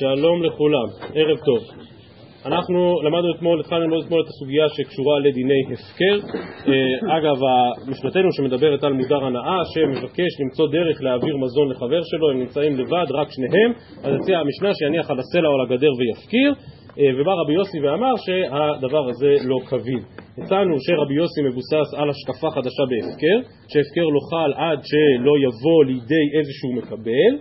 שלום לכולם, ערב טוב. אנחנו למדנו אתמול, התחלנו ללמוד אתמול את הסוגיה שקשורה לדיני הפקר. אה, אגב, משנתנו שמדברת על מודר הנאה, שמבקש למצוא דרך להעביר מזון לחבר שלו, הם נמצאים לבד, רק שניהם, אז הציע המשנה שיניח על הסלע או על הגדר ויפקיר, ובא רבי יוסי ואמר שהדבר הזה לא קביל. הצענו שרבי יוסי מבוסס על השקפה חדשה בהפקר, שהפקר לא חל עד שלא יבוא לידי איזשהו מקבל,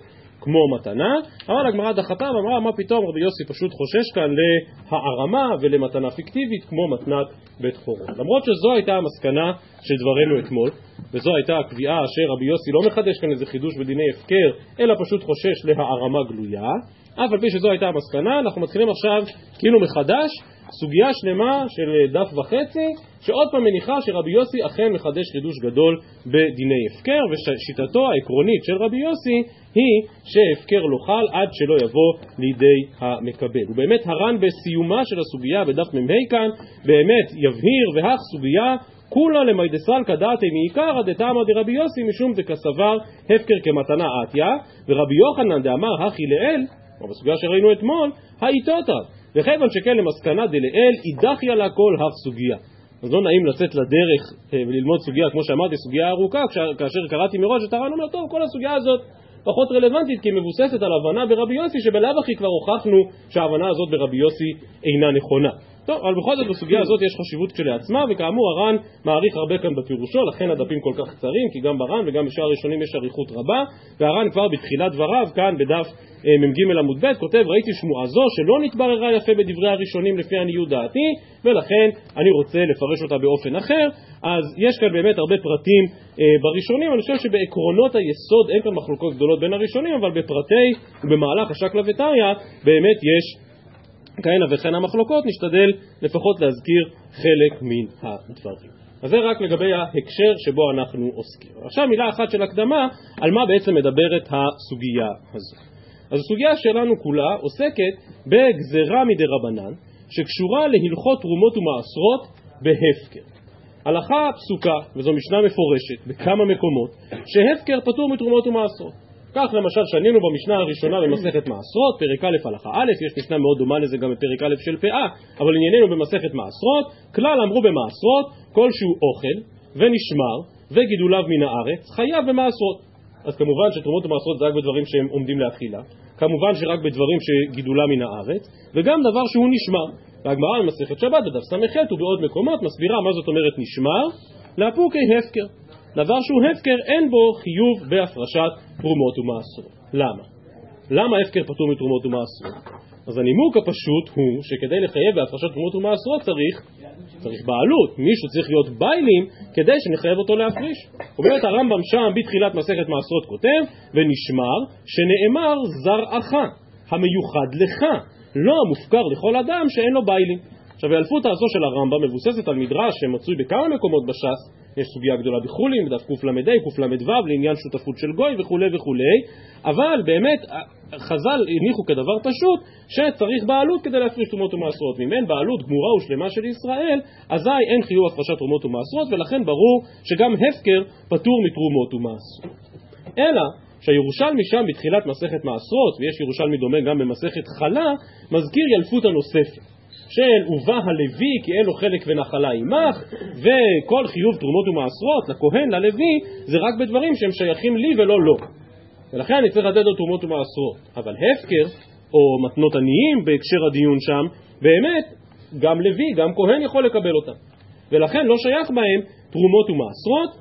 כמו מתנה, אבל הגמרא דחתה ואמרה מה פתאום רבי יוסי פשוט חושש כאן להערמה ולמתנה פיקטיבית כמו מתנת בית חורון. למרות שזו הייתה המסקנה של דברינו אתמול, וזו הייתה הקביעה שרבי יוסי לא מחדש כאן איזה חידוש בדיני הפקר, אלא פשוט חושש להערמה גלויה, אף על פי שזו הייתה המסקנה, אנחנו מתחילים עכשיו כאילו מחדש סוגיה שלמה של דף וחצי, שעוד פעם מניחה שרבי יוסי אכן מחדש חידוש גדול בדיני הפקר, ושיטתו העקרונית של רבי יוסי היא שהפקר לא חל עד שלא יבוא לידי המקבל. ובאמת הר"ן בסיומה של הסוגיה בדף מ"ה כאן, באמת יבהיר והך סוגיה כולה למיידסלקא דעתי מעיקרא דתמא דרבי יוסי משום דקסבר הפקר כמתנה עטיה, ורבי יוחנן דאמר הכי לאל, או בסוגיה שראינו אתמול, האיתותא. וכיוון שכן למסקנה דלאל, אידחיה לה כל הר סוגיה. אז לא נעים לצאת לדרך אה, וללמוד סוגיה, כמו שאמרתי, סוגיה ארוכה, כאשר קראתי מראש את הר"ן אומר, טוב, כל הסוגיה הזאת פחות רלוונטית כי היא מבוססת על הבנה ברבי יוסי שבלאו הכי כבר הוכחנו שההבנה הזאת ברבי יוסי אינה נכונה. טוב, אבל בכל זאת בסוגיה הזאת יש חשיבות כשלעצמה, וכאמור הר"ן מעריך הרבה כאן בפירושו, לכן הדפים כל כך קצרים, כי גם בר"ן וגם בשאר הראשונים יש אריכות רבה, והר"ן כבר בתחילת דבריו, כאן בדף אה, מ"ג עמוד ב', כותב ראיתי שמועה זו שלא נתבררה יפה בדברי הראשונים לפי עניות דעתי, ולכן אני רוצה לפרש אותה באופן אחר, אז יש כאן באמת הרבה פרטים אה, בראשונים, אני חושב שבעקרונות היסוד אין כאן מחלוקות גדולות בין הראשונים, אבל בפרטי ובמהלך השקלא וטריא באמת יש כהנה וכהנה מחלוקות, נשתדל לפחות להזכיר חלק מן הדברים. אז זה רק לגבי ההקשר שבו אנחנו עוסקים. עכשיו מילה אחת של הקדמה על מה בעצם מדברת הסוגיה הזו. אז הסוגיה שלנו כולה עוסקת בגזרה מדי רבנן שקשורה להלכות תרומות ומעשרות בהפקר. הלכה פסוקה, וזו משנה מפורשת בכמה מקומות, שהפקר פטור מתרומות ומעשרות. כך למשל שנינו במשנה הראשונה במסכת מעשרות, פרק א' הלכה א', יש משנה מאוד דומה לזה גם בפרק א' של פאה, אבל ענייננו במסכת מעשרות, כלל אמרו במעשרות, כלשהו אוכל ונשמר וגידוליו מן הארץ, חייב במעשרות. אז כמובן שתרומות ומעשרות זה רק בדברים שהם עומדים לאכילה, כמובן שרק בדברים שגידולה מן הארץ, וגם דבר שהוא נשמר. והגמרא במסכת שבת בדף ס"ח ובעוד מקומות מסבירה מה זאת אומרת נשמר, לאפוקי הפקר. דבר שהוא הפקר אין בו חיוב בהפרשת תרומות ומעשרות. למה? למה הפקר פטור מתרומות ומעשרות? אז הנימוק הפשוט הוא שכדי לחייב בהפרשת תרומות ומעשרות צריך, צריך בעלות, מישהו צריך להיות ביילים כדי שנחייב אותו להפריש. אומרת הרמב"ם שם בתחילת מסכת מעשרות כותב ונשמר שנאמר זרעך המיוחד לך לא המופקר לכל אדם שאין לו ביילים. עכשיו האלפותא הזו של הרמב"ם מבוססת על מדרש שמצוי בכמה מקומות בש"ס יש סוגיה גדולה בחולין, בדף קל"ה, קל"ו, לעניין שותפות של גוי וכולי וכולי, אבל באמת חז"ל הניחו כדבר פשוט שצריך בעלות כדי להפריש תרומות ומעשרות. ואם אין בעלות גמורה ושלמה של ישראל, אזי אין חיוב הפרשת תרומות ומעשרות, ולכן ברור שגם הפקר פטור מתרומות ומעשרות. אלא שהירושלמי שם בתחילת מסכת מעשרות, ויש ירושלמי דומה גם במסכת חלה, מזכיר ילפות הנוספת. של ובא הלוי כי אין לו חלק ונחלה עמך וכל חיוב תרומות ומעשרות לכהן, ללוי, זה רק בדברים שהם שייכים לי ולא לו. ולכן אני צריך לתת לו תרומות ומעשרות. אבל הפקר, או מתנות עניים בהקשר הדיון שם, באמת, גם לוי, גם כהן יכול לקבל אותם. ולכן לא שייך בהם תרומות ומעשרות,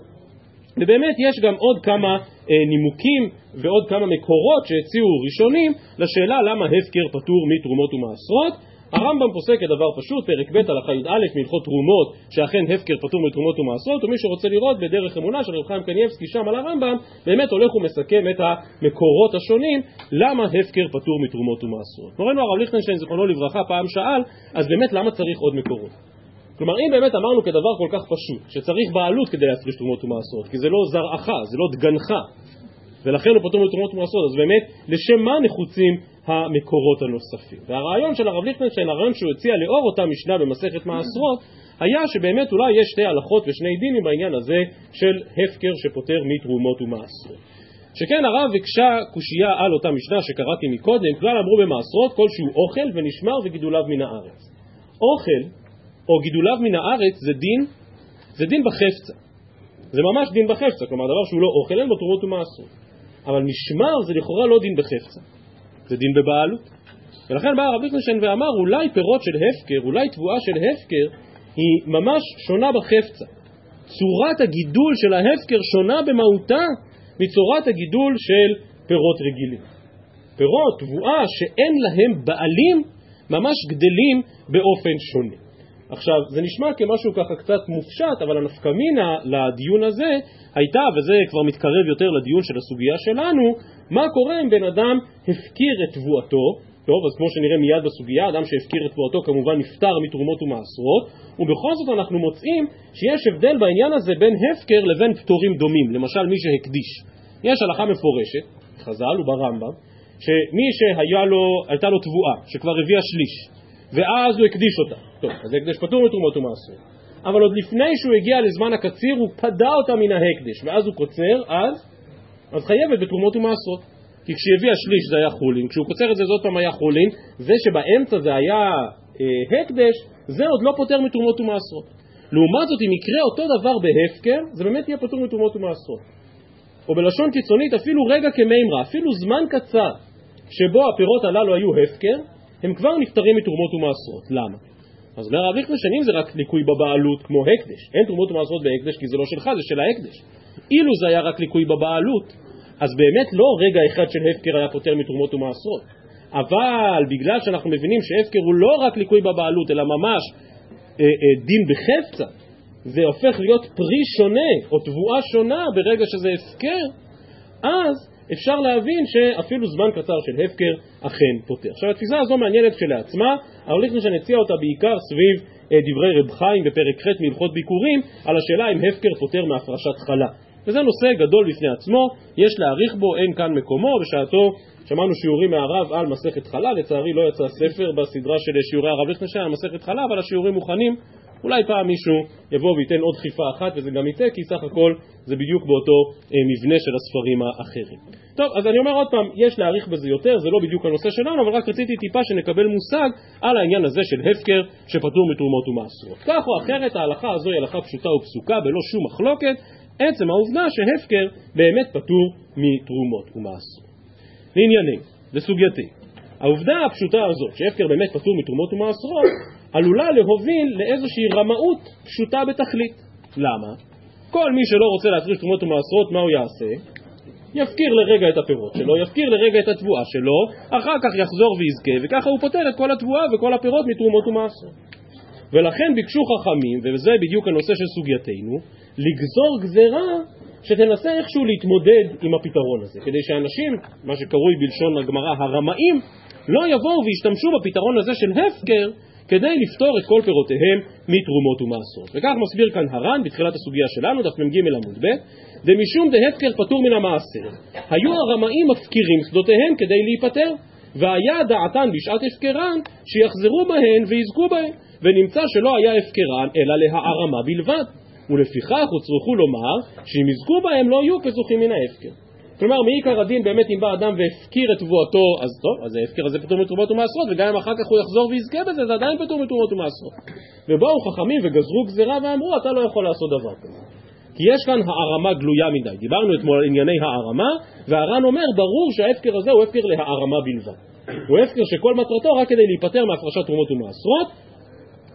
ובאמת יש גם עוד כמה אה, נימוקים ועוד כמה מקורות שהציעו ראשונים לשאלה למה הפקר פטור מתרומות ומעשרות. הרמב"ם פוסק כדבר פשוט, פרק ב' הלכה י"א מהלכות תרומות, שאכן הפקר פטור מתרומות ומעשרות, ומי שרוצה לראות בדרך אמונה של רב חיים קנייבסקי שם על הרמב"ם, באמת הולך ומסכם את המקורות השונים, למה הפקר פטור מתרומות ומעשרות. מורנו הרב ליכטנשטיין זיכרונו לברכה פעם שאל, אז באמת למה צריך עוד מקורות? כלומר אם באמת אמרנו כדבר כל כך פשוט, שצריך בעלות כדי להפריש תרומות ומעשרות, כי זה לא זרעך, זה לא דגנך, ולכן הוא פטור מתרומות ומעשרות. אז באמת, לשם מה נחוצים המקורות הנוספים? והרעיון של הרב ליכטנשטיין, הרעיון שהוא הציע לאור אותה משנה במסכת מעשרות, היה שבאמת אולי יש שתי הלכות ושני דינים בעניין הזה של הפקר שפוטר מתרומות ומעשרות. שכן הרב הקשה קושייה על אותה משנה שקראתי מקודם, כלל אמרו במעשרות כלשהו אוכל ונשמר וגידוליו מן הארץ. אוכל או גידוליו מן הארץ זה דין, זה דין בחפצה. זה ממש דין בחפצה, כלומר דבר שהוא לא אוכל, אין בו תרומות ומעשרות. אבל משמר זה לכאורה לא דין בחפצה, זה דין בבעלות. ולכן בא הרב ליכטנשטיין ואמר אולי פירות של הפקר, אולי תבואה של הפקר היא ממש שונה בחפצה. צורת הגידול של ההפקר שונה במהותה מצורת הגידול של פירות רגילים. פירות, תבואה, שאין להם בעלים, ממש גדלים באופן שונה. עכשיו, זה נשמע כמשהו ככה קצת מופשט, אבל הנפקמינה לדיון הזה הייתה, וזה כבר מתקרב יותר לדיון של הסוגיה שלנו, מה קורה אם בן אדם הפקיר את תבואתו, טוב, אז כמו שנראה מיד בסוגיה, אדם שהפקיר את תבואתו כמובן נפטר מתרומות ומעשרות, ובכל זאת אנחנו מוצאים שיש הבדל בעניין הזה בין הפקר לבין פטורים דומים, למשל מי שהקדיש. יש הלכה מפורשת, חז"ל וברמב"ם, שמי שהייתה לו תבואה, שכבר הביאה שליש, ואז הוא הקדיש אותה, טוב, אז הקדש פטור מתרומות ומעשרות, אבל עוד לפני שהוא הגיע לזמן הקציר הוא פדה אותה מן ההקדש, ואז הוא קוצר, אז, אז חייבת בתרומות ומעשרות. כי כשהיא הביאה שליש זה היה חולין, כשהוא קוצר את זה זאת פעם היה חולין, זה שבאמצע זה היה אה, הקדש, זה עוד לא פותר מתרומות ומעשרות. לעומת זאת, אם יקרה אותו דבר בהפקר, זה באמת יהיה פטור מתרומות ומעשרות. או בלשון קיצונית, אפילו רגע כמימרא, אפילו זמן קצר שבו הפירות הללו היו הפקר, הם כבר נפטרים מתרומות ומעשרות. למה? אז אומר הרב ליכטנשטיין, אם זה רק ליקוי בבעלות כמו הקדש, אין תרומות ומעשרות בהקדש כי זה לא שלך, זה של ההקדש. אילו זה היה רק ליקוי בבעלות, אז באמת לא רגע אחד של הפקר היה פותר מתרומות ומעשרות. אבל בגלל שאנחנו מבינים שהפקר הוא לא רק ליקוי בבעלות, אלא ממש אה, אה, דין בחפצה, זה הופך להיות פרי שונה או תבואה שונה ברגע שזה הפקר, אז אפשר להבין שאפילו זמן קצר של הפקר אכן פותר. עכשיו התפיסה הזו מעניינת כשלעצמה, אבל לפני שאני אציע אותה בעיקר סביב אה, דברי רב חיים בפרק ח' מהלכות ביקורים, על השאלה אם הפקר פותר מהפרשת חלה. וזה נושא גדול בפני עצמו, יש להעריך בו, אין כאן מקומו, בשעתו שמענו שיעורים מהרב על מסכת חלה, לצערי לא יצא ספר בסדרה של שיעורי הרב ליכטנשטיין על מסכת חלה, אבל השיעורים מוכנים, אולי פעם מישהו יבוא וייתן עוד דחיפה אחת וזה גם יצא, כי סך הכל זה בדיוק באותו אה, מבנה של הספרים האחרים. טוב, אז אני אומר עוד פעם, יש להעריך בזה יותר, זה לא בדיוק הנושא שלנו, אבל רק רציתי טיפה שנקבל מושג על העניין הזה של הפקר שפטור מתרומות ומעשרות. כך או אחרת, ההלכה הזו היא הלכה פשוטה ופסוקה, בלא שום מחלוקת, עצם העובדה שהפקר באמת פטור מתרומות ומעשרות. לענייני, לסוגייתי, העובדה הפשוטה הזאת, שהפקר באמת פטור מתרומות ומעשרות, עלולה להוביל לאיזושהי רמאות פשוטה בתכלית. למה? כל מי שלא רוצה להפריש תרומות ומעשרות, מה הוא יעשה? יפקיר לרגע את הפירות שלו, יפקיר לרגע את התבואה שלו, אחר כך יחזור ויזכה, וככה הוא פותר את כל התבואה וכל הפירות מתרומות ומעשרות. ולכן ביקשו חכמים, וזה בדיוק הנושא של סוגייתנו, לגזור גזרה שתנסה איכשהו להתמודד עם הפתרון הזה, כדי שאנשים, מה שקרוי בלשון הגמרא הרמאים, לא יבואו וישתמשו בפתרון הזה של הפקר כדי לפתור את כל פירותיהם מתרומות ומעשרות. וכך מסביר כאן הר"ן בתחילת הסוגיה שלנו, דף מ"ג עמוד ב', דמשום דהפקר פטור מן המעשר. היו הרמאים מפקירים שדותיהם כדי להיפטר, והיה דעתן בשעת הפקרן שיחזרו בהן ויזכו בהן, ונמצא שלא היה הפקרן אלא להערמה בלבד. ולפיכך הוצרכו לומר שאם יזכו בהם לא יהיו כזוכים מן ההפקר. כלומר, מעיקר הדין באמת אם בא אדם והפקיר את תבואתו, אז טוב, אז ההפקר הזה פטור מתרומות ומעשרות, וגם אם אחר כך הוא יחזור ויזכה בזה, זה עדיין פטור מתרומות ומעשרות. ובאו חכמים וגזרו גזירה ואמרו, אתה לא יכול לעשות דבר כזה. כי יש כאן הערמה גלויה מדי. דיברנו אתמול על ענייני הערמה, והר"ן אומר, ברור שההפקר הזה הוא הפקר להערמה בלבד. הוא הפקר שכל מטרתו רק כדי להיפטר מהפרשת תרומות ומעשרות,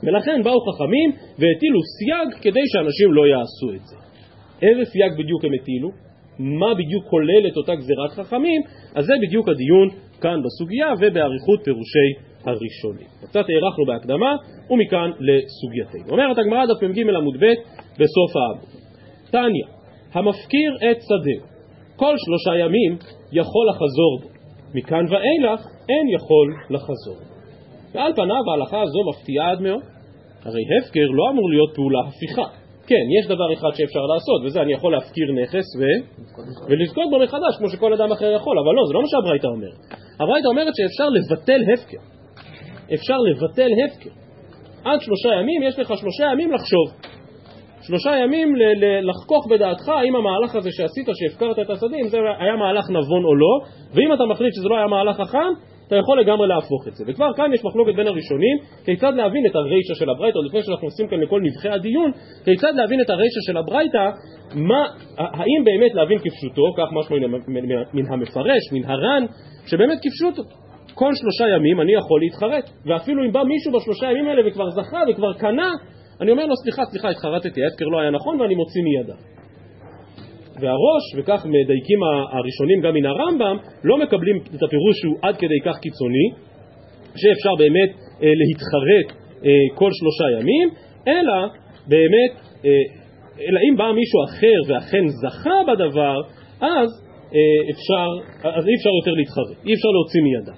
ולכן באו חכמים והטילו סייג כדי שאנשים לא יעשו את זה. איזה סייג בדיוק הם הטילו? מה בדיוק כוללת אותה גזירת חכמים? אז זה בדיוק הדיון כאן בסוגיה ובאריכות פירושי הראשונים. קצת הארכנו בהקדמה ומכאן לסוגייתנו. אומרת הגמרא דף מ"ג עמוד ב' בסוף העמוד. תניא, המפקיר את שדה כל שלושה ימים יכול לחזור בו, מכאן ואילך אין יכול לחזור. ועל פניו ההלכה הזו מפתיעה עד מאוד. הרי הפקר לא אמור להיות פעולה הפיכה. כן, יש דבר אחד שאפשר לעשות, וזה אני יכול להפקיר נכס ו... ולזכות בו מחדש, כמו שכל אדם אחר יכול, אבל לא, זה לא מה שהברייתא אומרת. הברייתא אומרת שאפשר לבטל הפקר. אפשר לבטל הפקר. עד שלושה ימים, יש לך שלושה ימים לחשוב. שלושה ימים ל- ל- לחכוך בדעתך האם המהלך הזה שעשית, שהפקרת את השדה, אם זה היה מהלך נבון או לא, ואם אתה מחליט שזה לא היה מהלך חכם, אתה יכול לגמרי להפוך את זה. וכבר כאן יש מחלוקת בין הראשונים, כיצד להבין את הרישא של הברייתא, עוד לפני שאנחנו עושים כאן לכל נבחי הדיון, כיצד להבין את הרישא של הברייתא, האם באמת להבין כפשוטו, כך משמע מן המפרש, מן הר"ן, שבאמת כפשוטו. כל שלושה ימים אני יכול להתחרט, ואפילו אם בא מישהו בשלושה ימים האלה וכבר זכה וכבר קנה, אני אומר לו סליחה, סליחה, התחרטתי, ההפקר לא היה נכון ואני מוציא מידה. והראש, וכך מדייקים הראשונים גם מן הרמב"ם, לא מקבלים את הפירוש שהוא עד כדי כך קיצוני, שאפשר באמת אה, להתחרט אה, כל שלושה ימים, אלא באמת, אה, אלא אם בא מישהו אחר ואכן זכה בדבר, אז אה, אפשר, אז אי אפשר יותר להתחרט, אי אפשר להוציא מידה.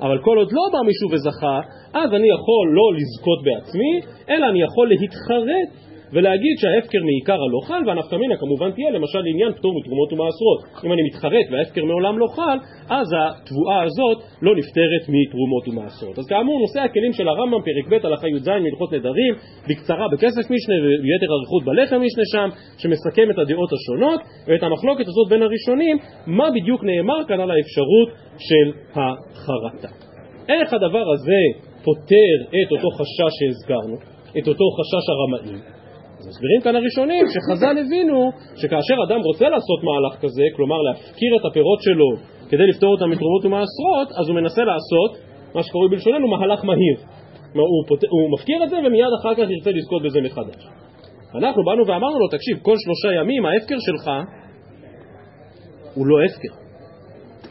אבל כל עוד לא בא מישהו וזכה, אז אני יכול לא לזכות בעצמי, אלא אני יכול להתחרט ולהגיד שההפקר מעיקר הלא חל, והנפקא מינה כמובן תהיה למשל לעניין פטור מתרומות ומעשרות. אם אני מתחרט וההפקר מעולם לא חל, אז התבואה הזאת לא נפטרת מתרומות ומעשרות. אז כאמור, נושא הכלים של הרמב"ם, פרק ב' הלכה י"ז מהלכות נדרים, בקצרה בכסף משנה ויתר אריכות בלחם משנה שם, שמסכם את הדעות השונות, ואת המחלוקת הזאת בין הראשונים, מה בדיוק נאמר כאן על האפשרות של החרטה. איך הדבר הזה פותר את אותו חשש שהזכרנו, את אותו חשש הרמאים? אז מסבירים כאן הראשונים שחז"ל הבינו שכאשר אדם רוצה לעשות מהלך כזה, כלומר להפקיר את הפירות שלו כדי לפתור אותם מתרומות ומעשרות, אז הוא מנסה לעשות מה שקרוי בלשוננו מהלך מהיר. הוא, פות... הוא מפקיר את זה ומיד אחר כך ירצה לזכות בזה מחדש. אנחנו באנו ואמרנו לו, תקשיב, כל שלושה ימים ההפקר שלך הוא לא הפקר.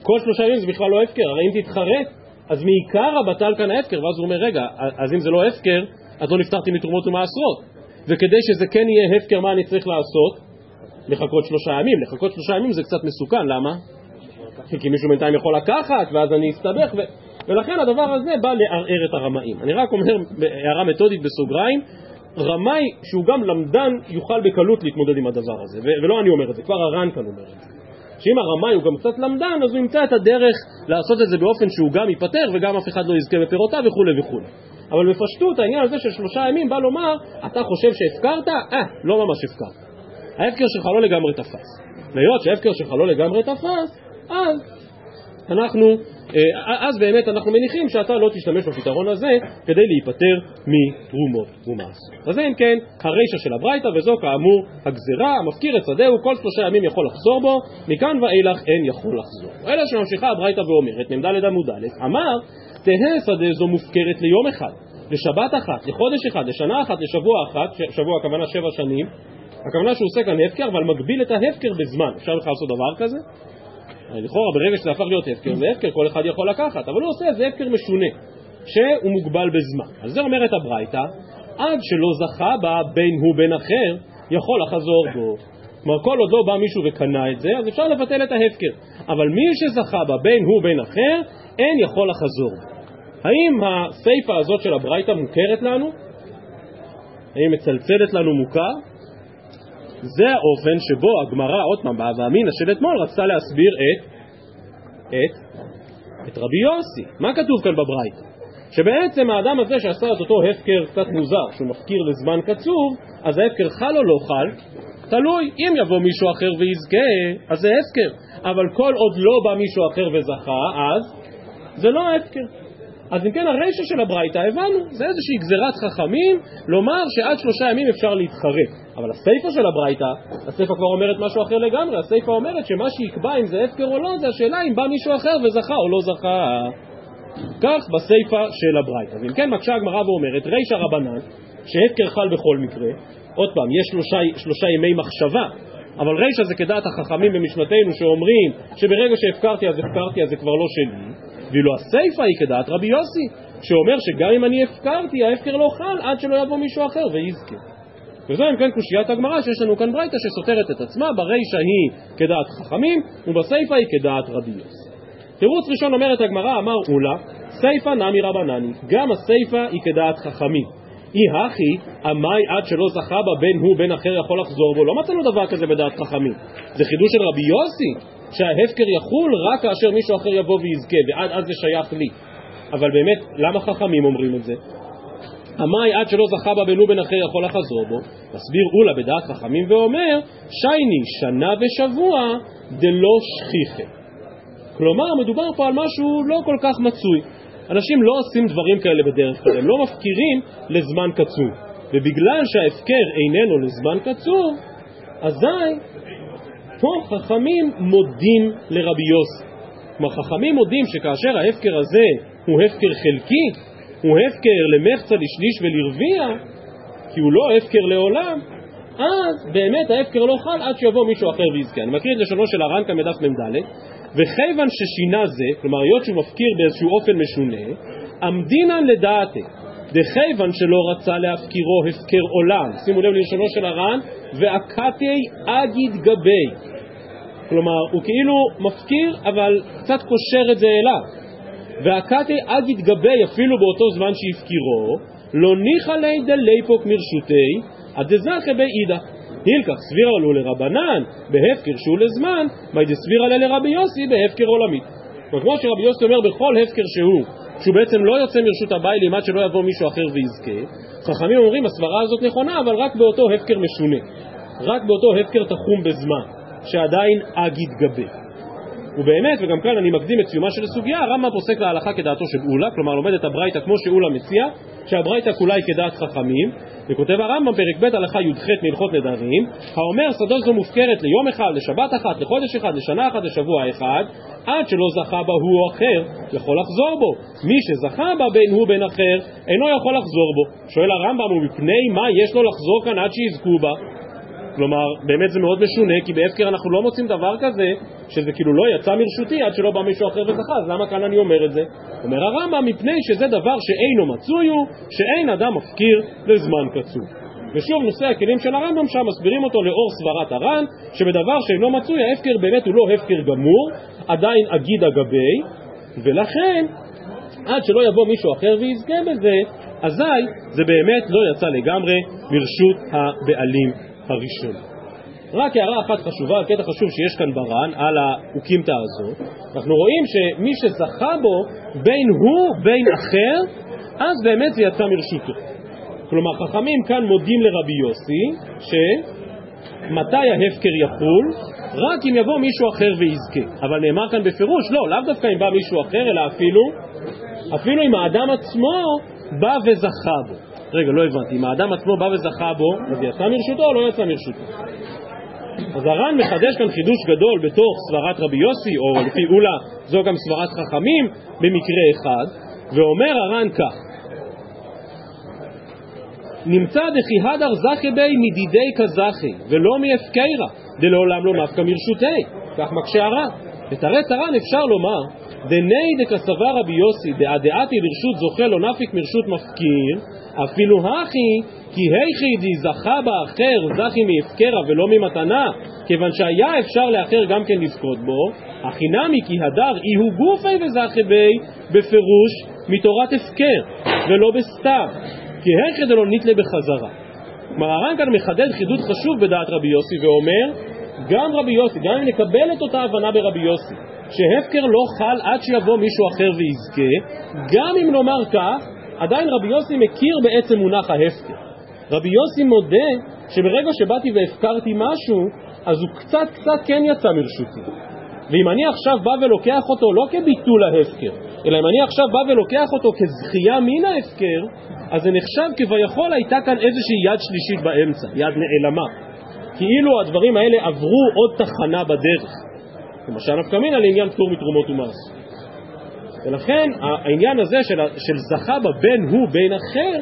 כל שלושה ימים זה בכלל לא הפקר, הרי אם תתחרט, אז מעיקר הבטל כאן ההפקר, ואז הוא אומר, רגע, אז אם זה לא הפקר, אז לא נפתחתי מתרומות ומעשרות. וכדי שזה כן יהיה הפקר, מה אני צריך לעשות? לחכות שלושה ימים. לחכות שלושה ימים זה קצת מסוכן, למה? כי מישהו בינתיים יכול לקחת, ואז אני אסתבך, ו... ולכן הדבר הזה בא לערער את הרמאים. אני רק אומר, הערה מתודית בסוגריים, רמאי שהוא גם למדן יוכל בקלות להתמודד עם הדבר הזה, ו- ולא אני אומר את זה, כבר הר"ן כאן אומר את זה. שאם הרמאי הוא גם קצת למדן, אז הוא ימצא את הדרך לעשות את זה באופן שהוא גם ייפטר וגם אף אחד לא יזכה בפירותיו וכולי וכולי. אבל בפשטות העניין הזה של שלושה ימים בא לומר, אתה חושב שהפקרת? אה, לא ממש הפקרת. ההפקר שלך לא לגמרי תפס. והיות שההפקר שלך לא לגמרי תפס, אז אנחנו, אה, אז באמת אנחנו מניחים שאתה לא תשתמש בפתרון הזה כדי להיפטר מתרומות ומעשרות. אז זה אם כן הרישא של הברייתא, וזו כאמור הגזרה, המפקיר את שדהו, כל שלושה ימים יכול לחזור בו, מכאן ואילך אין יכול לחזור. אלא שממשיכה הברייתא ואומרת, מ"ד עמוד א', אמר תהא שדה זו מופקרת ליום אחד, לשבת אחת, לחודש אחד, לשנה אחת, לשבוע אחת, שבוע הכוונה שבע שנים, הכוונה שהוא עושה כאן הפקר, אבל מגביל את ההפקר בזמן. אפשר לך לעשות דבר כזה? לכאורה ברגע שזה הפך להיות הפקר, זה הפקר, כל אחד יכול לקחת, אבל הוא עושה איזה הפקר משונה, שהוא מוגבל בזמן. על זה אומרת הברייתא, עד שלא זכה בה בין הוא בין אחר, יכול לחזור בו. כלומר, כל עוד לא בא מישהו וקנה את זה, אז אפשר לבטל את ההפקר. אבל מי שזכה בה בין הוא בין אחר, אין יכול לחזור. האם הסיפה הזאת של הברייתא מוכרת לנו? האם מצלצלת לנו מוכר? זה האופן שבו הגמרא, עוד פעם, באמינא של אתמול, רצתה להסביר את, את, את רבי יוסי. מה כתוב כאן בברייתא? שבעצם האדם הזה שעשה את אותו הפקר קצת מוזר, שהוא מפקיר לזמן קצוב, אז ההפקר חל או לא חל? תלוי, אם יבוא מישהו אחר ויזכה, אז זה הפקר. אבל כל עוד לא בא מישהו אחר וזכה, אז זה לא הפקר. אז אם כן הרישא של הברייתא הבנו, זה איזושהי גזירת חכמים לומר שעד שלושה ימים אפשר להתחרט. אבל הסיפא של הברייתא, הסיפא כבר אומרת משהו אחר לגמרי, הסיפא אומרת שמה שיקבע אם זה הפקר או לא, זה השאלה אם בא מישהו אחר וזכה או לא זכה. כך בסיפא של הברייתא. ואם כן מקשה הגמרא ואומרת, רישא רבנן, שהפקר חל בכל מקרה, עוד פעם, יש שלושה, שלושה ימי מחשבה, אבל רישא זה כדעת החכמים במשנתנו שאומרים שברגע שהפקרתי אז הפקרתי אז זה כבר לא שלי, ואילו הסיפא היא כדעת רבי יוסי, שאומר שגם אם אני הפקרתי, ההפקר לא חל עד שלא יבוא מישהו אחר ויזכה. וזו אם כן קושיית הגמרא שיש לנו כאן ברייתא שסותרת את עצמה, ברישא היא כדעת חכמים ובסיפא היא כדעת רבי יוסי. תירוץ ראשון אומרת הגמרא, אמר אולה, סיפא נמי רבנני, גם הסיפא היא כדעת חכמים. אי הכי, עמי עד שלא זכה בה בין הוא בין אחר יכול לחזור בו. לא מצאנו דבר כזה בדעת חכמים. זה חידוש של רבי יוסי, שההפקר יחול רק כאשר מישהו אחר יבוא ויזכה, ועד אז זה שייך לי. אבל באמת, למה חכמים אומרים את זה? עמי עד שלא זכה בה הוא בין אחר יכול לחזור בו, מסביר אולה בדעת חכמים ואומר, שייני שנה ושבוע דלא שכיחה. כלומר, מדובר פה על משהו לא כל כך מצוי. אנשים לא עושים דברים כאלה בדרך כלל, הם לא מפקירים לזמן קצוב. ובגלל שההפקר איננו לזמן קצוב, אזי פה חכמים מודים לרבי יוסי. כלומר, חכמים מודים שכאשר ההפקר הזה הוא הפקר חלקי, הוא הפקר למחצה, לשליש ולרביע, כי הוא לא הפקר לעולם, אז באמת ההפקר לא חל עד שיבוא מישהו אחר ויזכה. אני מקריא את לשונו של הר"ן כאן בדף מ"ד, וכיוון ששינה זה, כלומר היות שהוא מפקיר באיזשהו אופן משונה, עמדינן לדעתי, דכיוון שלא רצה להפקירו הפקר עולם, שימו לב ללשונו של הר"ן, ועקתי אגיד גבי, כלומר הוא כאילו מפקיר אבל קצת קושר את זה אליו, והקתי אגיד גבי אפילו באותו זמן שהפקירו, לא ניחא ליה דליפוק מרשותי, עד דזכי באידך. הילקח סבירה לו לרבנן בהפקר שהוא לזמן, מי דסבירה לה לרבי יוסי בהפקר עולמית. כמו שרבי יוסי אומר בכל הפקר שהוא, שהוא בעצם לא יוצא מרשות הביילים עד שלא יבוא מישהו אחר ויזכה, חכמים אומרים הסברה הזאת נכונה אבל רק באותו הפקר משונה, רק באותו הפקר תחום בזמן, שעדיין אגיד גבי. ובאמת, וגם כאן אני מקדים את סיומה של הסוגיה, הרמב"ם פוסק להלכה כדעתו של אולה, כלומר לומד את הברייתא כמו שאולה מציע, שהברייתא כולה היא כדעת חכמים, וכותב הרמב"ם פרק ב' הלכה י"ח מהלכות נדרים, האומר שדו זו מופקרת ליום אחד, לשבת אחת, לחודש אחד, לשנה אחת, לשבוע אחד, עד שלא זכה בה הוא או אחר, יכול לחזור בו. מי שזכה בה בין הוא בין אחר, אינו יכול לחזור בו. שואל הרמב"ם, ומפני מה יש לו לחזור כאן עד שיזכו בה? כלומר, באמת זה מאוד משונה, כי בהפקר אנחנו לא מוצאים דבר כזה, שזה כאילו לא יצא מרשותי עד שלא בא מישהו אחר וזכה, אז למה כאן אני אומר את זה? אומר הרמב"ם, מפני שזה דבר שאינו מצוי הוא, שאין אדם מפקיר לזמן קצוב. ושוב, נושא הכלים של הרמב"ם שם מסבירים אותו לאור סברת הר"ן, שבדבר שאינו מצוי, ההפקר באמת הוא לא הפקר גמור, עדיין אגיד אגבי, ולכן, עד שלא יבוא מישהו אחר ויזכה בזה, אזי זה באמת לא יצא לגמרי מרשות הבעלים הראשון. רק הערה אחת חשובה, קטע חשוב שיש כאן בר"ן על האוקימתא הזאת, אנחנו רואים שמי שזכה בו בין הוא בין אחר, אז באמת זה יצא מרשותו. כלומר חכמים כאן מודים לרבי יוסי שמתי ההפקר יחול? רק אם יבוא מישהו אחר ויזכה. אבל נאמר כאן בפירוש, לא, לאו דווקא אם בא מישהו אחר, אלא אפילו, אפילו אם האדם עצמו בא וזכה בו. רגע, לא הבנתי, אם האדם עצמו בא וזכה בו, אז יצא מרשותו או לא יצא מרשותו? אז הר"ן מחדש כאן חידוש גדול בתוך סברת רבי יוסי, או לפי אולה זו גם סברת חכמים במקרה אחד, ואומר הר"ן כך: נמצא דכי הדר זכי בי מדידי כזכי, ולא מהפקירה, דלעולם לא נפקא מרשותי, כך מקשה הר"ן. ותרץ הר"ן אפשר לומר, דני דקסבר רבי יוסי דעדעתי לרשות זוכה לא נפיק מרשות מפקיר, אפילו הכי, כי היכי די זכה באחר זכי מהפקרה ולא ממתנה, כיוון שהיה אפשר לאחר גם כן לזכות בו, הכי נמי כי הדר אי הוא גופי וזכי בי בפירוש מתורת הפקר, ולא בסתיו, כי היכי דלא נתלה בחזרה. כלומר הר"ן כאן מחדד חידוד חשוב בדעת רבי יוסי ואומר גם רבי יוסי, גם אם נקבל את אותה הבנה ברבי יוסי שהפקר לא חל עד שיבוא מישהו אחר ויזכה גם אם נאמר כך עדיין רבי יוסי מכיר בעצם מונח ההפקר. רבי יוסי מודה שברגע שבאתי והפקרתי משהו, אז הוא קצת קצת כן יצא מרשותי. ואם אני עכשיו בא ולוקח אותו לא כביטול ההפקר, אלא אם אני עכשיו בא ולוקח אותו כזכייה מן ההפקר, אז זה נחשב כביכול הייתה כאן איזושהי יד שלישית באמצע, יד נעלמה. כאילו הדברים האלה עברו עוד תחנה בדרך. למשל נפקא מינא לעניין פטור מתרומות ומס. ולכן העניין הזה של, של זכה בה בין הוא בין אחר,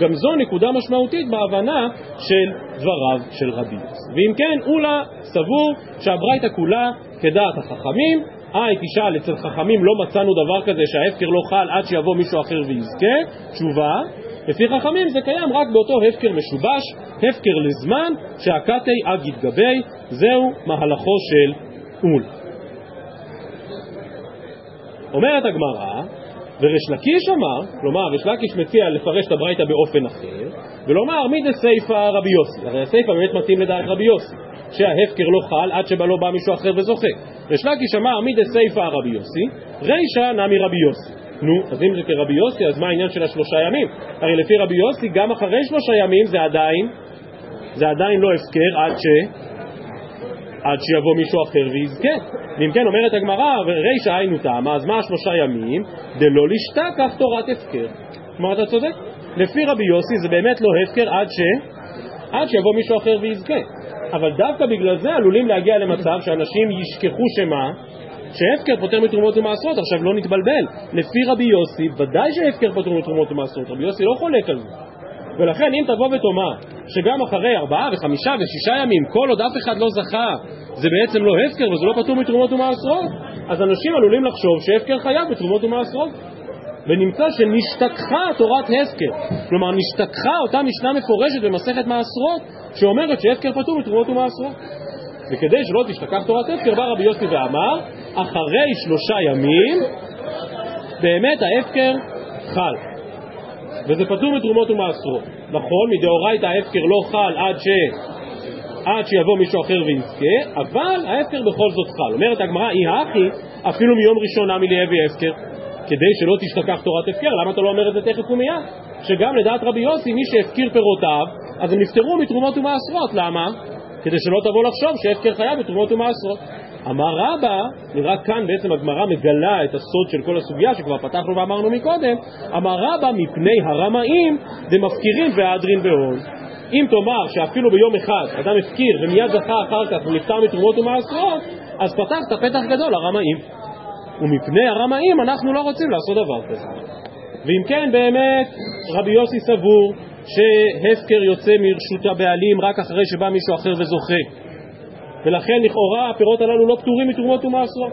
גם זו נקודה משמעותית בהבנה של דבריו של רבי. ואם כן, אולה סבור שהברייתא כולה כדעת החכמים, אה, תשאל, אצל חכמים לא מצאנו דבר כזה שההפקר לא חל עד שיבוא מישהו אחר ויזכה, תשובה, לפי חכמים זה קיים רק באותו הפקר משובש, הפקר לזמן, שהקתי אג יתגבי, זהו מהלכו של אולה. אומרת הגמרא, וריש לקיש אמר, כלומר ריש לקיש מציע לפרש את הברייתא באופן אחר, ולומר מדסיפא רבי יוסי, הרי הסייפא באמת מתאים לדעת רבי יוסי, שההפקר לא חל עד שבא לא בא מישהו אחר וזוכה. ריש לקיש אמר מדסיפא רבי יוסי, רישא נמי רבי יוסי. נו, אז אם זה כרבי יוסי, אז מה העניין של השלושה ימים? הרי לפי רבי יוסי, גם אחרי שלושה ימים זה עדיין, זה עדיין לא הפקר עד ש... עד שיבוא מישהו אחר ויזכה. ואם כן, אומרת הגמרא, רישא היינו טעמא, אז מה השלושה ימים? דלא לשתה כך תורת הפקר. כלומר, אתה צודק. לפי רבי יוסי זה באמת לא הפקר עד ש... עד שיבוא מישהו אחר ויזכה. אבל דווקא בגלל זה עלולים להגיע למצב שאנשים ישכחו שמה? שהפקר פותר מתרומות ומעשרות. עכשיו לא נתבלבל, לפי רבי יוסי ודאי שהפקר פותר מתרומות ומעשרות, רבי יוסי לא חולק על זה. ולכן אם תבוא ותאמר שגם אחרי ארבעה וחמישה ושישה ימים כל עוד אף אחד לא זכה זה בעצם לא הפקר וזה לא פטור מתרומות ומעשרות אז אנשים עלולים לחשוב שהפקר חייב בתרומות ומעשרות ונמצא שנשתכחה תורת הפקר. כלומר נשתכחה אותה משנה מפורשת במסכת מעשרות שאומרת שהפקר פטור מתרומות ומעשרות וכדי שלא תשתכח תורת הפקר בא רבי יוסי ואמר אחרי שלושה ימים באמת ההפקר חל וזה פטור מתרומות ומעשרות. נכון, מדאורייתא ההפקר לא חל עד, ש... עד שיבוא מישהו אחר ויזכה, אבל ההפקר בכל זאת חל. אומרת הגמרא, אי הכי, אפילו מיום ראשון נמי ליהבי הפקר, כדי שלא תשתכח תורת הפקר, למה אתה לא אומר את זה תכף ומיד? שגם לדעת רבי יוסי, מי שהפקיר פירותיו, אז הם נפטרו מתרומות ומעשרות, למה? כדי שלא תבוא לחשוב שהפקר חייב בתרומות ומעשרות. אמר רבא, נראה כאן בעצם הגמרא מגלה את הסוד של כל הסוגיה שכבר פתחנו ואמרנו מקודם, אמר רבא מפני הרמאים דמפקירים והדרין בהון. אם תאמר שאפילו ביום אחד אדם הפקיר ומיד זכה אחר כך ונפטר מתרומות ומעשרות, אז פתחת פתח גדול לרמאים. ומפני הרמאים אנחנו לא רוצים לעשות דבר כזה. ואם כן באמת רבי יוסי סבור שהפקר יוצא מרשות הבעלים רק אחרי שבא מישהו אחר וזוכה. ולכן לכאורה הפירות הללו לא פטורים מתרומות ומעשרות.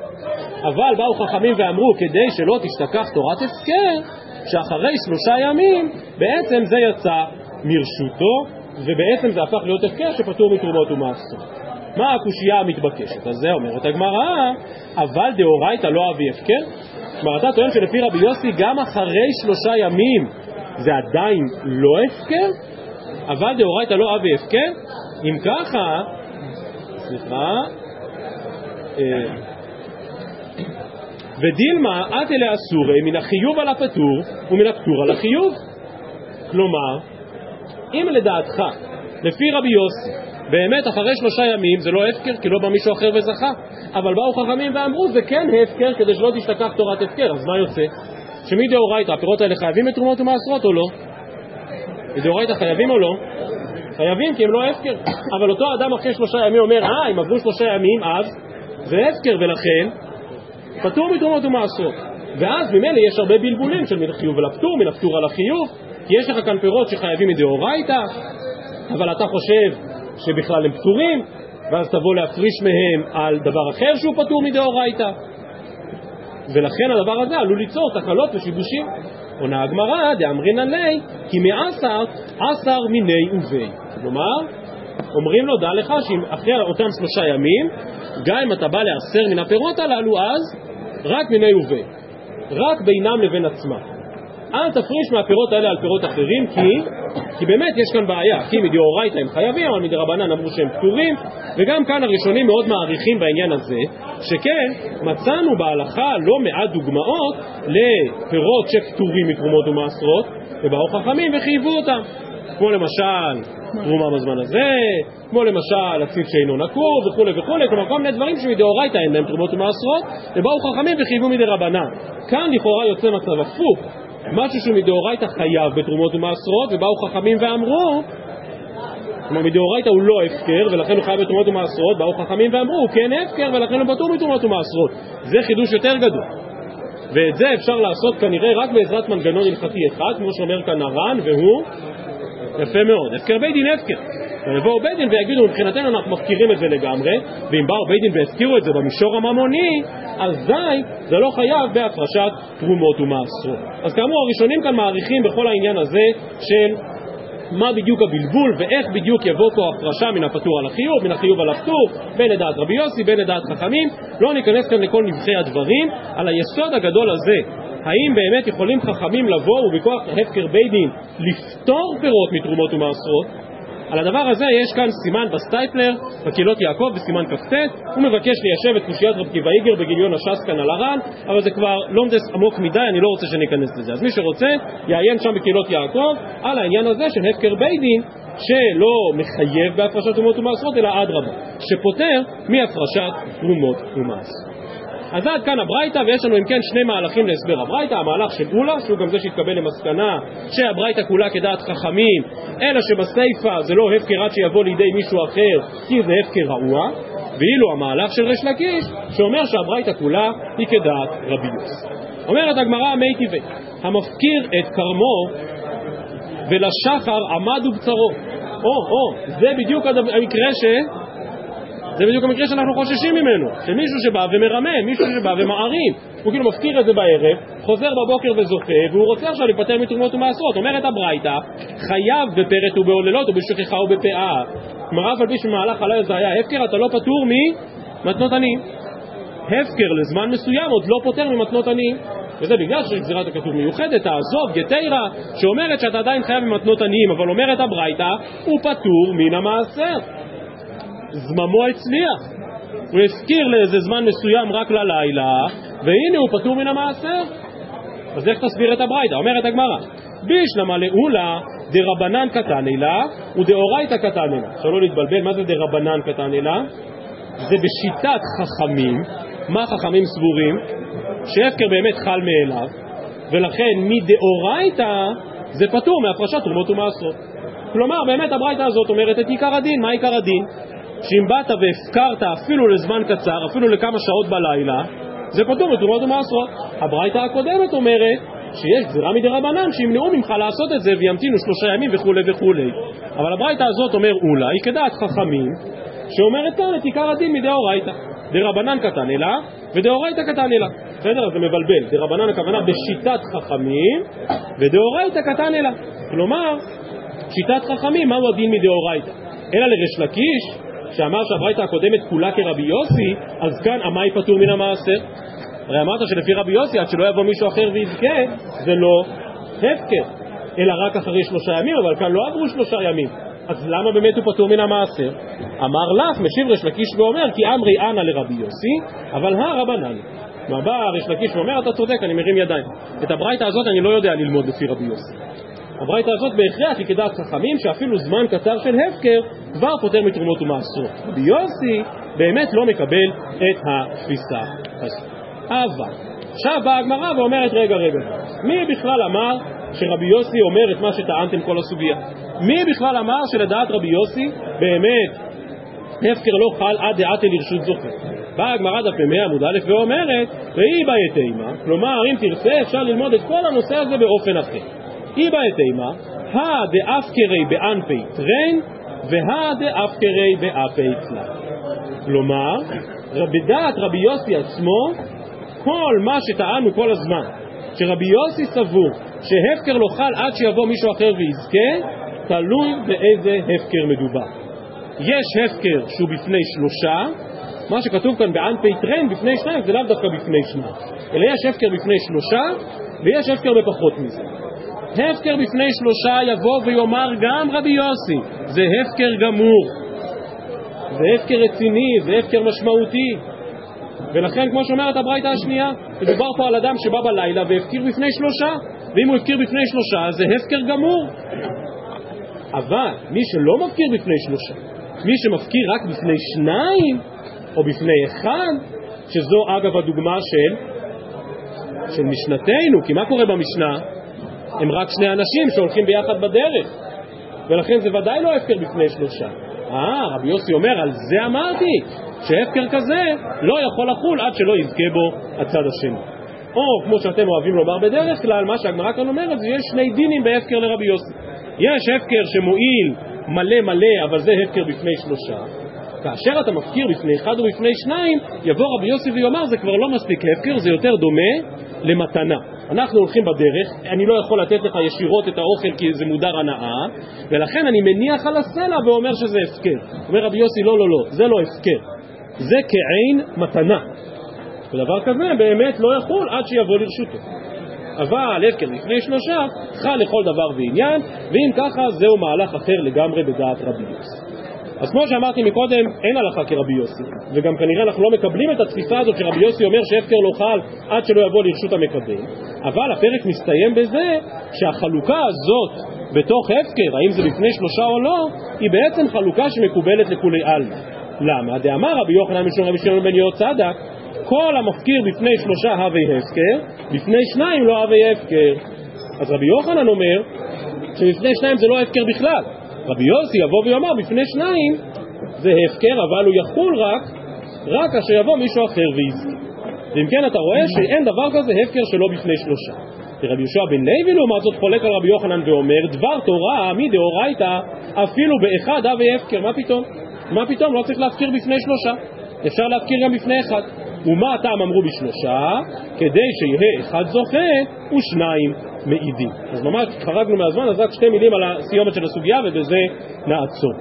אבל באו חכמים ואמרו, כדי שלא תשתכח תורת הפקר, שאחרי שלושה ימים בעצם זה יצא מרשותו, ובעצם זה הפך להיות הפקר שפטור מתרומות ומעשרות. מה הקושייה המתבקשת? אז זה אומרת הגמרא, אבל דאורייתא לא אבי הפקר? כלומר, אתה טוען שלפי רבי יוסי גם אחרי שלושה ימים זה עדיין לא הפקר? אבל דאורייתא לא אבי הפקר? אם ככה, סליחה, אה, ודילמה את אלה אסורי מן החיוב על הפטור ומן הפטור על החיוב. כלומר, אם לדעתך, לפי רבי יוסי, באמת אחרי שלושה ימים זה לא הפקר כי לא בא מישהו אחר וזכה, אבל באו חכמים ואמרו זה כן הפקר כדי שלא תשתכח תורת הפקר, אז מה יוצא? שמדאורייתא הפירות האלה חייבים בתרומות ומעשרות או לא? מדאורייתא חייבים או לא? חייבים כי הם לא הפקר. אבל אותו אדם אחרי שלושה ימים אומר, אה, אם עברו שלושה ימים, אז זה הפקר, ולכן פטור מתרומות ומעשרות. ואז ממילא יש הרבה בלבולים של מן החיוב אל הפטור, מן הפטור על החיוב, כי יש לך כאן פירות שחייבים מדאורייתא, אבל אתה חושב שבכלל הם פטורים, ואז תבוא להפריש מהם על דבר אחר שהוא פטור מדאורייתא. ולכן הדבר הזה עלול ליצור תקלות ושיבושים. עונה הגמרא, דאמרינא ליה, כי מעשר, עשר מיני ובי. כלומר, אומרים לו, דע לך שאם אחרי אותם שלושה ימים, גם אם אתה בא לעשר מן הפירות הללו, אז רק מיני ובי. רק בינם לבין עצמם. אל תפריש מהפירות האלה על פירות אחרים, כי, כי באמת יש כאן בעיה, כי מדאורייתא הם חייבים, אבל מדרבנן אמרו שהם פטורים, וגם כאן הראשונים מאוד מעריכים בעניין הזה, שכן מצאנו בהלכה לא מעט דוגמאות לפירות שפטורים מתרומות ומעשרות, ובאו חכמים וחייבו אותם, כמו למשל תרומה בזמן הזה, כמו למשל הציץ שאינו נקוב וכולי וכולי, כלומר כל מיני דברים שמדאורייתא אין להם תרומות ומעשרות, ובאו חכמים וחייבו מדרבנן. כאן לכאורה יוצא מצב הפוך, משהו שמדאורייתא חייב בתרומות ומעשרות, ובאו חכמים ואמרו, כלומר מדאורייתא הוא לא הפקר, ולכן הוא חייב בתרומות ומעשרות, באו חכמים ואמרו, הוא כן הפקר, ולכן הוא פטור בתרומות ומעשרות. זה חידוש יותר גדול. ואת זה אפשר לעשות כנראה רק בעזרת מנגנון הלכתי אחד, כמו שאומר כאן הר"ן, והוא יפה מאוד, הפקר בית דין הפקר. ויבואו בית דין ויגידו מבחינתנו אנחנו מפקירים את זה לגמרי, ואם באו בית דין והפקירו את זה במישור הממוני, אזי זה לא חייב בהפרשת תרומות ומעשרות. אז כאמור הראשונים כאן מעריכים בכל העניין הזה של מה בדיוק הבלבול ואיך בדיוק יבוא פה הפרשה מן הפטור על החיוב, מן החיוב על הפטור, בין לדעת רבי יוסי, בין לדעת חכמים. לא ניכנס כאן לכל נבכי הדברים, על היסוד הגדול הזה האם באמת יכולים חכמים לבוא ובכוח הפקר בית דין לפטור פירות מתרומות ומעשרות? על הדבר הזה יש כאן סימן בסטייפלר, בקהילות יעקב, בסימן כ"ט, הוא מבקש ליישב את קושיית רבי עקיבא איגר בגיליון הש"ס כאן על הר"ן, אבל זה כבר לומדות עמוק מדי, אני לא רוצה שניכנס לזה. אז מי שרוצה, יעיין שם בקהילות יעקב על העניין הזה של הפקר בית דין, שלא מחייב בהפרשת תרומות ומעשרות, אלא אדרבה, שפוטר מהפרשת תרומות ומעשרות. אז עד כאן הברייתא, ויש לנו אם כן שני מהלכים להסבר הברייתא, המהלך של אולה, שהוא גם זה שהתקבל למסקנה שהברייתא כולה כדעת חכמים, אלא שבסייפה זה לא הפקר עד שיבוא לידי מישהו אחר, כי זה הפקר רעוע, ואילו המהלך של ריש לקיש, שאומר שהברייתא כולה היא כדעת רבי יוס. אומרת הגמרא מי טבעי, המפקיר את כרמו ולשחר עמד ובצרו. או, או, זה בדיוק המקרה ש... זה בדיוק המקרה שאנחנו חוששים ממנו, שמישהו שבא ומרמה, מישהו שבא ומערים, הוא כאילו מפקיר את זה בערב, חוזר בבוקר וזוכה, והוא רוצה עכשיו להיפטר מתרומות ומעשרות. אומרת הברייתא, חייב בפרט ובעוללות ובשכחה ובפאה. כלומר, אף על פי שמהלך הלילה זה היה הפקר, אתה לא פטור ממתנות עניים. הפקר לזמן מסוים עוד לא פוטר ממתנות עניים. וזה בגלל שיש גזירת הכתוב מיוחדת, תעזוב גתירה, שאומרת שאתה עדיין חייב במתנות עניים, אבל אומרת הברייתא, הוא פטור מן המעשר. זממו הצליח. הוא הזכיר לאיזה זמן מסוים רק ללילה, והנה הוא פטור מן המעשר. אז איך תסביר את הברייתא? אומרת הגמרא, בישלמה לאולה דרבנן קטן אלה ודאורייתא קטן אלה. עכשיו לא להתבלבל, מה זה דרבנן קטן אלה? זה בשיטת חכמים, מה חכמים סבורים? שהפקר באמת חל מאליו, ולכן מדאורייתא זה פטור מהפרשת תרומות ומעשרות. כלומר, באמת הברייתא הזאת אומרת את עיקר הדין. מה עיקר הדין? שאם באת והפקרת אפילו לזמן קצר, אפילו לכמה שעות בלילה, זה פטור מתרומות ומעשרות. הברייתא הקודמת אומרת שיש גזירה מדי רבנן שימנעו ממך לעשות את זה וימתינו שלושה ימים וכולי וכולי. אבל הברייתא הזאת אומר אולי, כדעת חכמים, שאומרת כאן את עיקר הדין מדאורייתא. דרבנן קטן אלא, ודאורייתא קטן אלא. בסדר? זה מבלבל. דרבנן הכוונה בשיטת חכמים, ודאורייתא קטן אלא. כלומר, שיטת חכמים, מהו הדין מדאורייתא? אלא לריש לקיש, שאמר שהברייתא הקודמת כולה כרבי יוסי, אז כאן עמאי פטור מן המעשר. הרי אמרת שלפי רבי יוסי, עד שלא יבוא מישהו אחר ויזכה, זה לא הפקר, אלא רק אחרי שלושה ימים, אבל כאן לא עברו שלושה ימים. אז למה באמת הוא פטור מן המעשר? אמר לך, משיב ריש לקיש ואומר, כי אמרי אנא לרבי יוסי, אבל הרבנן. כלומר בא ריש לקיש ואומר, אתה צודק, אני מרים ידיים. את הברייתא הזאת אני לא יודע ללמוד לפי רבי יוסי. הברייתא הזאת בהכרח היא כדעת חכמים שאפילו זמן קצר של הפקר כבר פוטר מתרומות ומעשרות. רבי יוסי באמת לא מקבל את התפיסה הזאת. אבל, עכשיו באה הגמרא ואומרת רגע רגע, מי בכלל אמר שרבי יוסי אומר את מה שטענתם כל הסוגיה? מי בכלל אמר שלדעת רבי יוסי באמת הפקר לא חל עד דעתה לרשות זוכה? באה הגמרא דף מאה עמוד א' ואומרת, ואי באי תימה, כלומר אם תרצה אפשר ללמוד את כל הנושא הזה באופן אחר. אי באתימה, הא דאפקרי באנפי טרן והא דאפקרי באפי צלח. כלומר, בדעת רבי יוסי עצמו, כל מה שטענו כל הזמן, שרבי יוסי סבור שהפקר לא חל עד שיבוא מישהו אחר ויזכה, תלוי באיזה הפקר מדובר. יש הפקר שהוא בפני שלושה, מה שכתוב כאן באנפי טרן בפני שניים זה לאו דווקא בפני שניים, אלא יש הפקר בפני שלושה ויש הפקר בפחות מזה. הפקר בפני שלושה יבוא ויאמר גם רבי יוסי, זה הפקר גמור, זה הפקר רציני, זה הפקר משמעותי. ולכן, כמו שאומרת הברייתא השנייה, מדובר פה על אדם שבא בלילה והפקיר בפני שלושה, ואם הוא הפקיר בפני שלושה זה הפקר גמור. אבל מי שלא מפקיר בפני שלושה, מי שמפקיר רק בפני שניים, או בפני אחד, שזו אגב הדוגמה של, של משנתנו, כי מה קורה במשנה? הם רק שני אנשים שהולכים ביחד בדרך ולכן זה ודאי לא הפקר בפני שלושה. אה, רבי יוסי אומר, על זה אמרתי, שהפקר כזה לא יכול לחול עד שלא יזכה בו הצד השני. או כמו שאתם אוהבים לומר בדרך כלל, מה שהגמרא כאן אומרת זה שיש שני דינים בהפקר לרבי יוסי. יש הפקר שמועיל מלא מלא, אבל זה הפקר בפני שלושה. כאשר אתה מפקיר בפני אחד ובפני שניים, יבוא רבי יוסי ויאמר זה כבר לא מספיק הפקר, זה יותר דומה למתנה. אנחנו הולכים בדרך, אני לא יכול לתת לך ישירות את האוכל כי זה מודר הנאה, ולכן אני מניח על הסלע ואומר שזה הפקר. אומר רבי יוסי, לא, לא, לא, זה לא הפקר, זה כעין מתנה. ודבר כזה באמת לא יכול עד שיבוא לרשותו. אבל הפקר לפני שלושה חל לכל דבר ועניין, ואם ככה זהו מהלך אחר לגמרי בדעת רבי יוסי. אז כמו שאמרתי מקודם, אין הלכה כרבי יוסי, וגם כנראה אנחנו לא מקבלים את התפיסה הזאת שרבי יוסי אומר שהפקר לא חל עד שלא יבוא לרשות המקבל, אבל הפרק מסתיים בזה שהחלוקה הזאת בתוך הפקר, האם זה לפני שלושה או לא, היא בעצם חלוקה שמקובלת לכולי עלמא. למה? דאמר רבי יוחנן משום רבי שמעון בן יהוד צדק, כל המפקיר בפני שלושה הווי הפקר, בפני שניים לא הווי הפקר. אז רבי יוחנן אומר שבפני שניים זה לא הפקר בכלל. רבי יוסי יבוא ויאמר בפני שניים זה הפקר, אבל הוא יחול רק, רק כאשר יבוא מישהו אחר ויזכיר. ואם כן אתה רואה שאין דבר כזה הפקר שלא בפני שלושה. ורבי יהושע בן לוי לעומת זאת חולק על רבי יוחנן ואומר דבר תורה מדאורייתא אפילו באחד הווה הפקר, מה פתאום? מה פתאום? לא צריך להפקיר בפני שלושה, אפשר להפקיר גם בפני אחד. ומה הטעם אמרו בשלושה? כדי שיהיה אחד זוכה ושניים מעידים. אז ממש חרגנו מהזמן, אז רק שתי מילים על הסיומת של הסוגיה ובזה נעצור.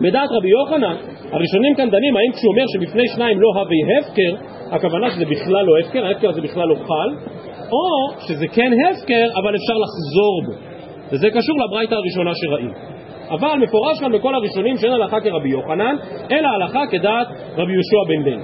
בדעת רבי יוחנן, הראשונים כאן דנים האם כשהוא אומר שבפני שניים לא הווי הפקר, הכוונה שזה בכלל לא הפקר, ההפקר הזה בכלל לא חל, או שזה כן הפקר אבל אפשר לחזור בו. וזה קשור לברייתא הראשונה שראינו. אבל מפורש כאן בכל הראשונים שאין הלכה כרבי יוחנן, אלא הלכה כדעת רבי יהושע בן בן.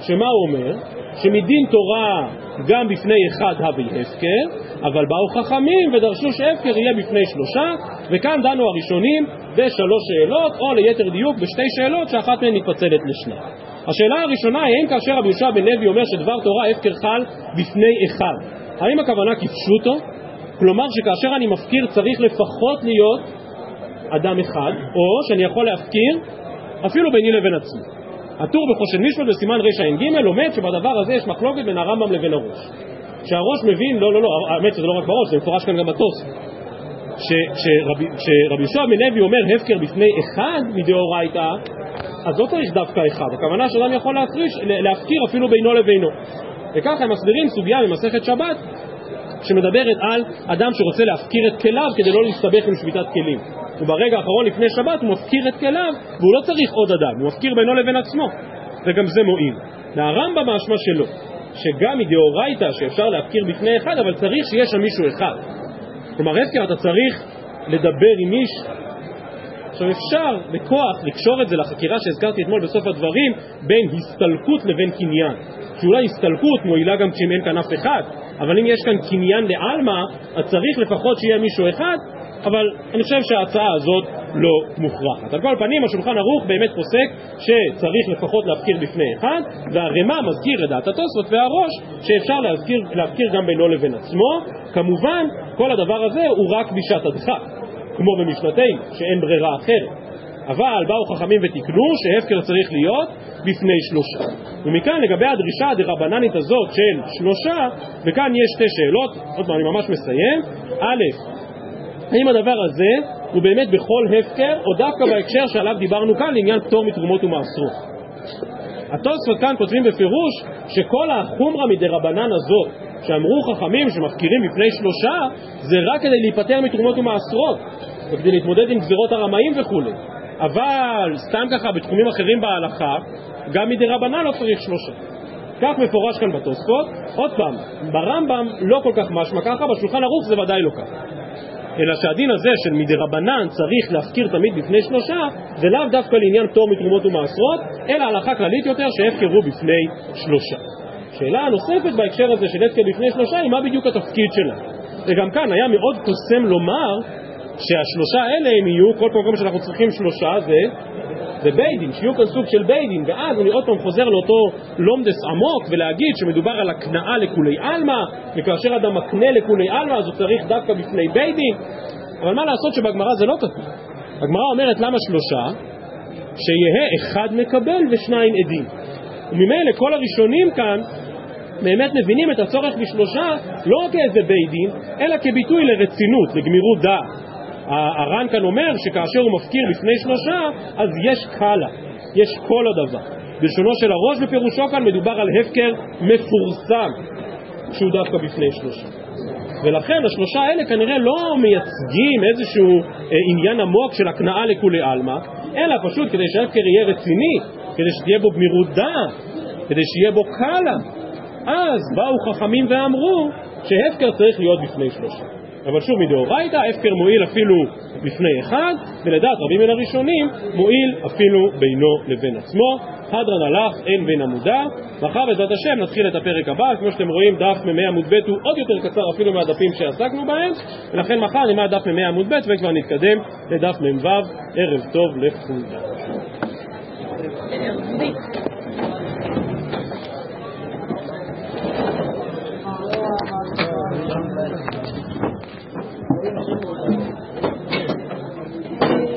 שמה הוא אומר? שמדין תורה גם בפני אחד הווי הפקר, אבל באו חכמים ודרשו שהפקר יהיה בפני שלושה, וכאן דנו הראשונים בשלוש שאלות, או ליתר דיוק בשתי שאלות שאחת מהן מתפצלת לשניים. השאלה הראשונה היא האם כאשר רבי יהושע בן לוי אומר שדבר תורה הפקר חל בפני אחד, האם הכוונה כפשוטו? כלומר שכאשר אני מפקיר צריך לפחות להיות אדם אחד, או שאני יכול להפקיר אפילו ביני לבין עצמי. הטור בחושן משפט בסימן רע"ג לומד שבדבר הזה יש מחלוקת בין הרמב"ם לבין הראש. שהראש מבין, לא, לא, לא, האמת שזה לא רק בראש, זה מפורש כאן גם בתוספות. כשרבי יהושע בן לוי אומר הפקר בפני אחד מדאורייתא, אז לא צריך דווקא אחד, הכוונה שאדם יכול להפריש, להפקיר אפילו בינו לבינו. וככה הם מסבירים סוגיה ממסכת שבת שמדברת על אדם שרוצה להפקיר את כליו כדי לא להסתבך עם שביתת כלים. וברגע האחרון לפני שבת הוא מפקיר את כליו והוא לא צריך עוד אדם, הוא מפקיר בינו לבין עצמו. וגם זה מועיל. והרמב"ם משמע שלא, שגם מדאורייתא שאפשר להפקיר בפני אחד, אבל צריך שיהיה שם מישהו אחד. כלומר, הפקר אתה צריך לדבר עם איש עכשיו אפשר בכוח לקשור את זה לחקירה שהזכרתי אתמול בסוף הדברים בין הסתלקות לבין קניין שאולי הסתלקות מועילה גם כשאם אין כאן אף אחד אבל אם יש כאן קניין לעלמא אז צריך לפחות שיהיה מישהו אחד אבל אני חושב שההצעה הזאת לא מוכרחת. על כל פנים השולחן ערוך באמת פוסק שצריך לפחות להפקיר בפני אחד והרמ"א מזכיר את דעת התוספות והראש שאפשר להזכיר, להפקיר גם בינו לבין עצמו כמובן כל הדבר הזה הוא רק בשעת הדחק כמו במשנתנו, שאין ברירה אחרת. אבל באו חכמים ותיקנו שהפקר צריך להיות בפני שלושה. ומכאן לגבי הדרישה הדרבננית הזאת של שלושה, וכאן יש שתי שאלות, עוד פעם אני ממש מסיים. א', האם הדבר הזה הוא באמת בכל הפקר, או דווקא בהקשר שעליו דיברנו כאן לעניין פטור מתרומות ומעשרות? התוספות כאן כותבים בפירוש שכל החומרה מדרבנן הזאת שאמרו חכמים שמפקירים בפני שלושה זה רק כדי להיפטר מתרומות ומעשרות וכדי להתמודד עם גזירות הרמאים וכולי. אבל סתם ככה בתחומים אחרים בהלכה גם מדי רבנן לא צריך שלושה. כך מפורש כאן בתוספות. עוד פעם, ברמב"ם לא כל כך משמע ככה, בשולחן ערוך זה ודאי לא ככה אלא שהדין הזה של מדי רבנן צריך להפקיר תמיד בפני שלושה זה לאו דווקא לעניין פטור מתרומות ומעשרות אלא הלכה כללית יותר שהפקרו בפני שלושה. שאלה הנוספת בהקשר הזה של הפקר בפני שלושה היא מה בדיוק התפקיד שלה. וגם כאן היה מאוד קוסם לומר שהשלושה האלה הם יהיו, כל פעם שאנחנו צריכים שלושה זה, זה ביידין, שיהיו כאן סוג של ביידין, ואז אני עוד פעם חוזר לאותו לומדס עמוק ולהגיד שמדובר על הקנאה לכולי עלמא, וכאשר אדם מקנה לכולי עלמא אז הוא צריך דווקא בפני ביידין, אבל מה לעשות שבגמרא זה לא כתוב. הגמרא אומרת למה שלושה? שיהא אחד מקבל ושניים עדים. וממילא כל הראשונים כאן באמת מבינים את הצורך בשלושה לא כאיזה בית דין, אלא כביטוי לרצינות, לגמירות דעת. הר"ן כאן אומר שכאשר הוא מפקיר לפני שלושה, אז יש קלה, יש כל הדבר. בלשונו של הראש בפירושו כאן מדובר על הפקר מפורסם, שהוא דווקא בפני שלושה. ולכן השלושה האלה כנראה לא מייצגים איזשהו אה, עניין עמוק של הקנאה לכולי עלמא, אלא פשוט כדי שההפקר יהיה רציני, כדי שתהיה בו גמירות דעת, כדי שיהיה בו קלה. אז באו חכמים ואמרו שהפקר צריך להיות בפני שלושה. אבל שוב מדאורייתא, הפקר מועיל אפילו בפני אחד, ולדעת רבים מן הראשונים, מועיל אפילו בינו לבין עצמו. הדרן הלך, אין בין עמודה. מחר בעזרת השם נתחיל את הפרק הבא, כמו שאתם רואים דף ממי עמוד ב' הוא עוד יותר קצר אפילו מהדפים שעסקנו בהם, ולכן מחר נלמד דף ממי עמוד ב' וכבר נתקדם לדף מ"ו. ערב טוב לכולם.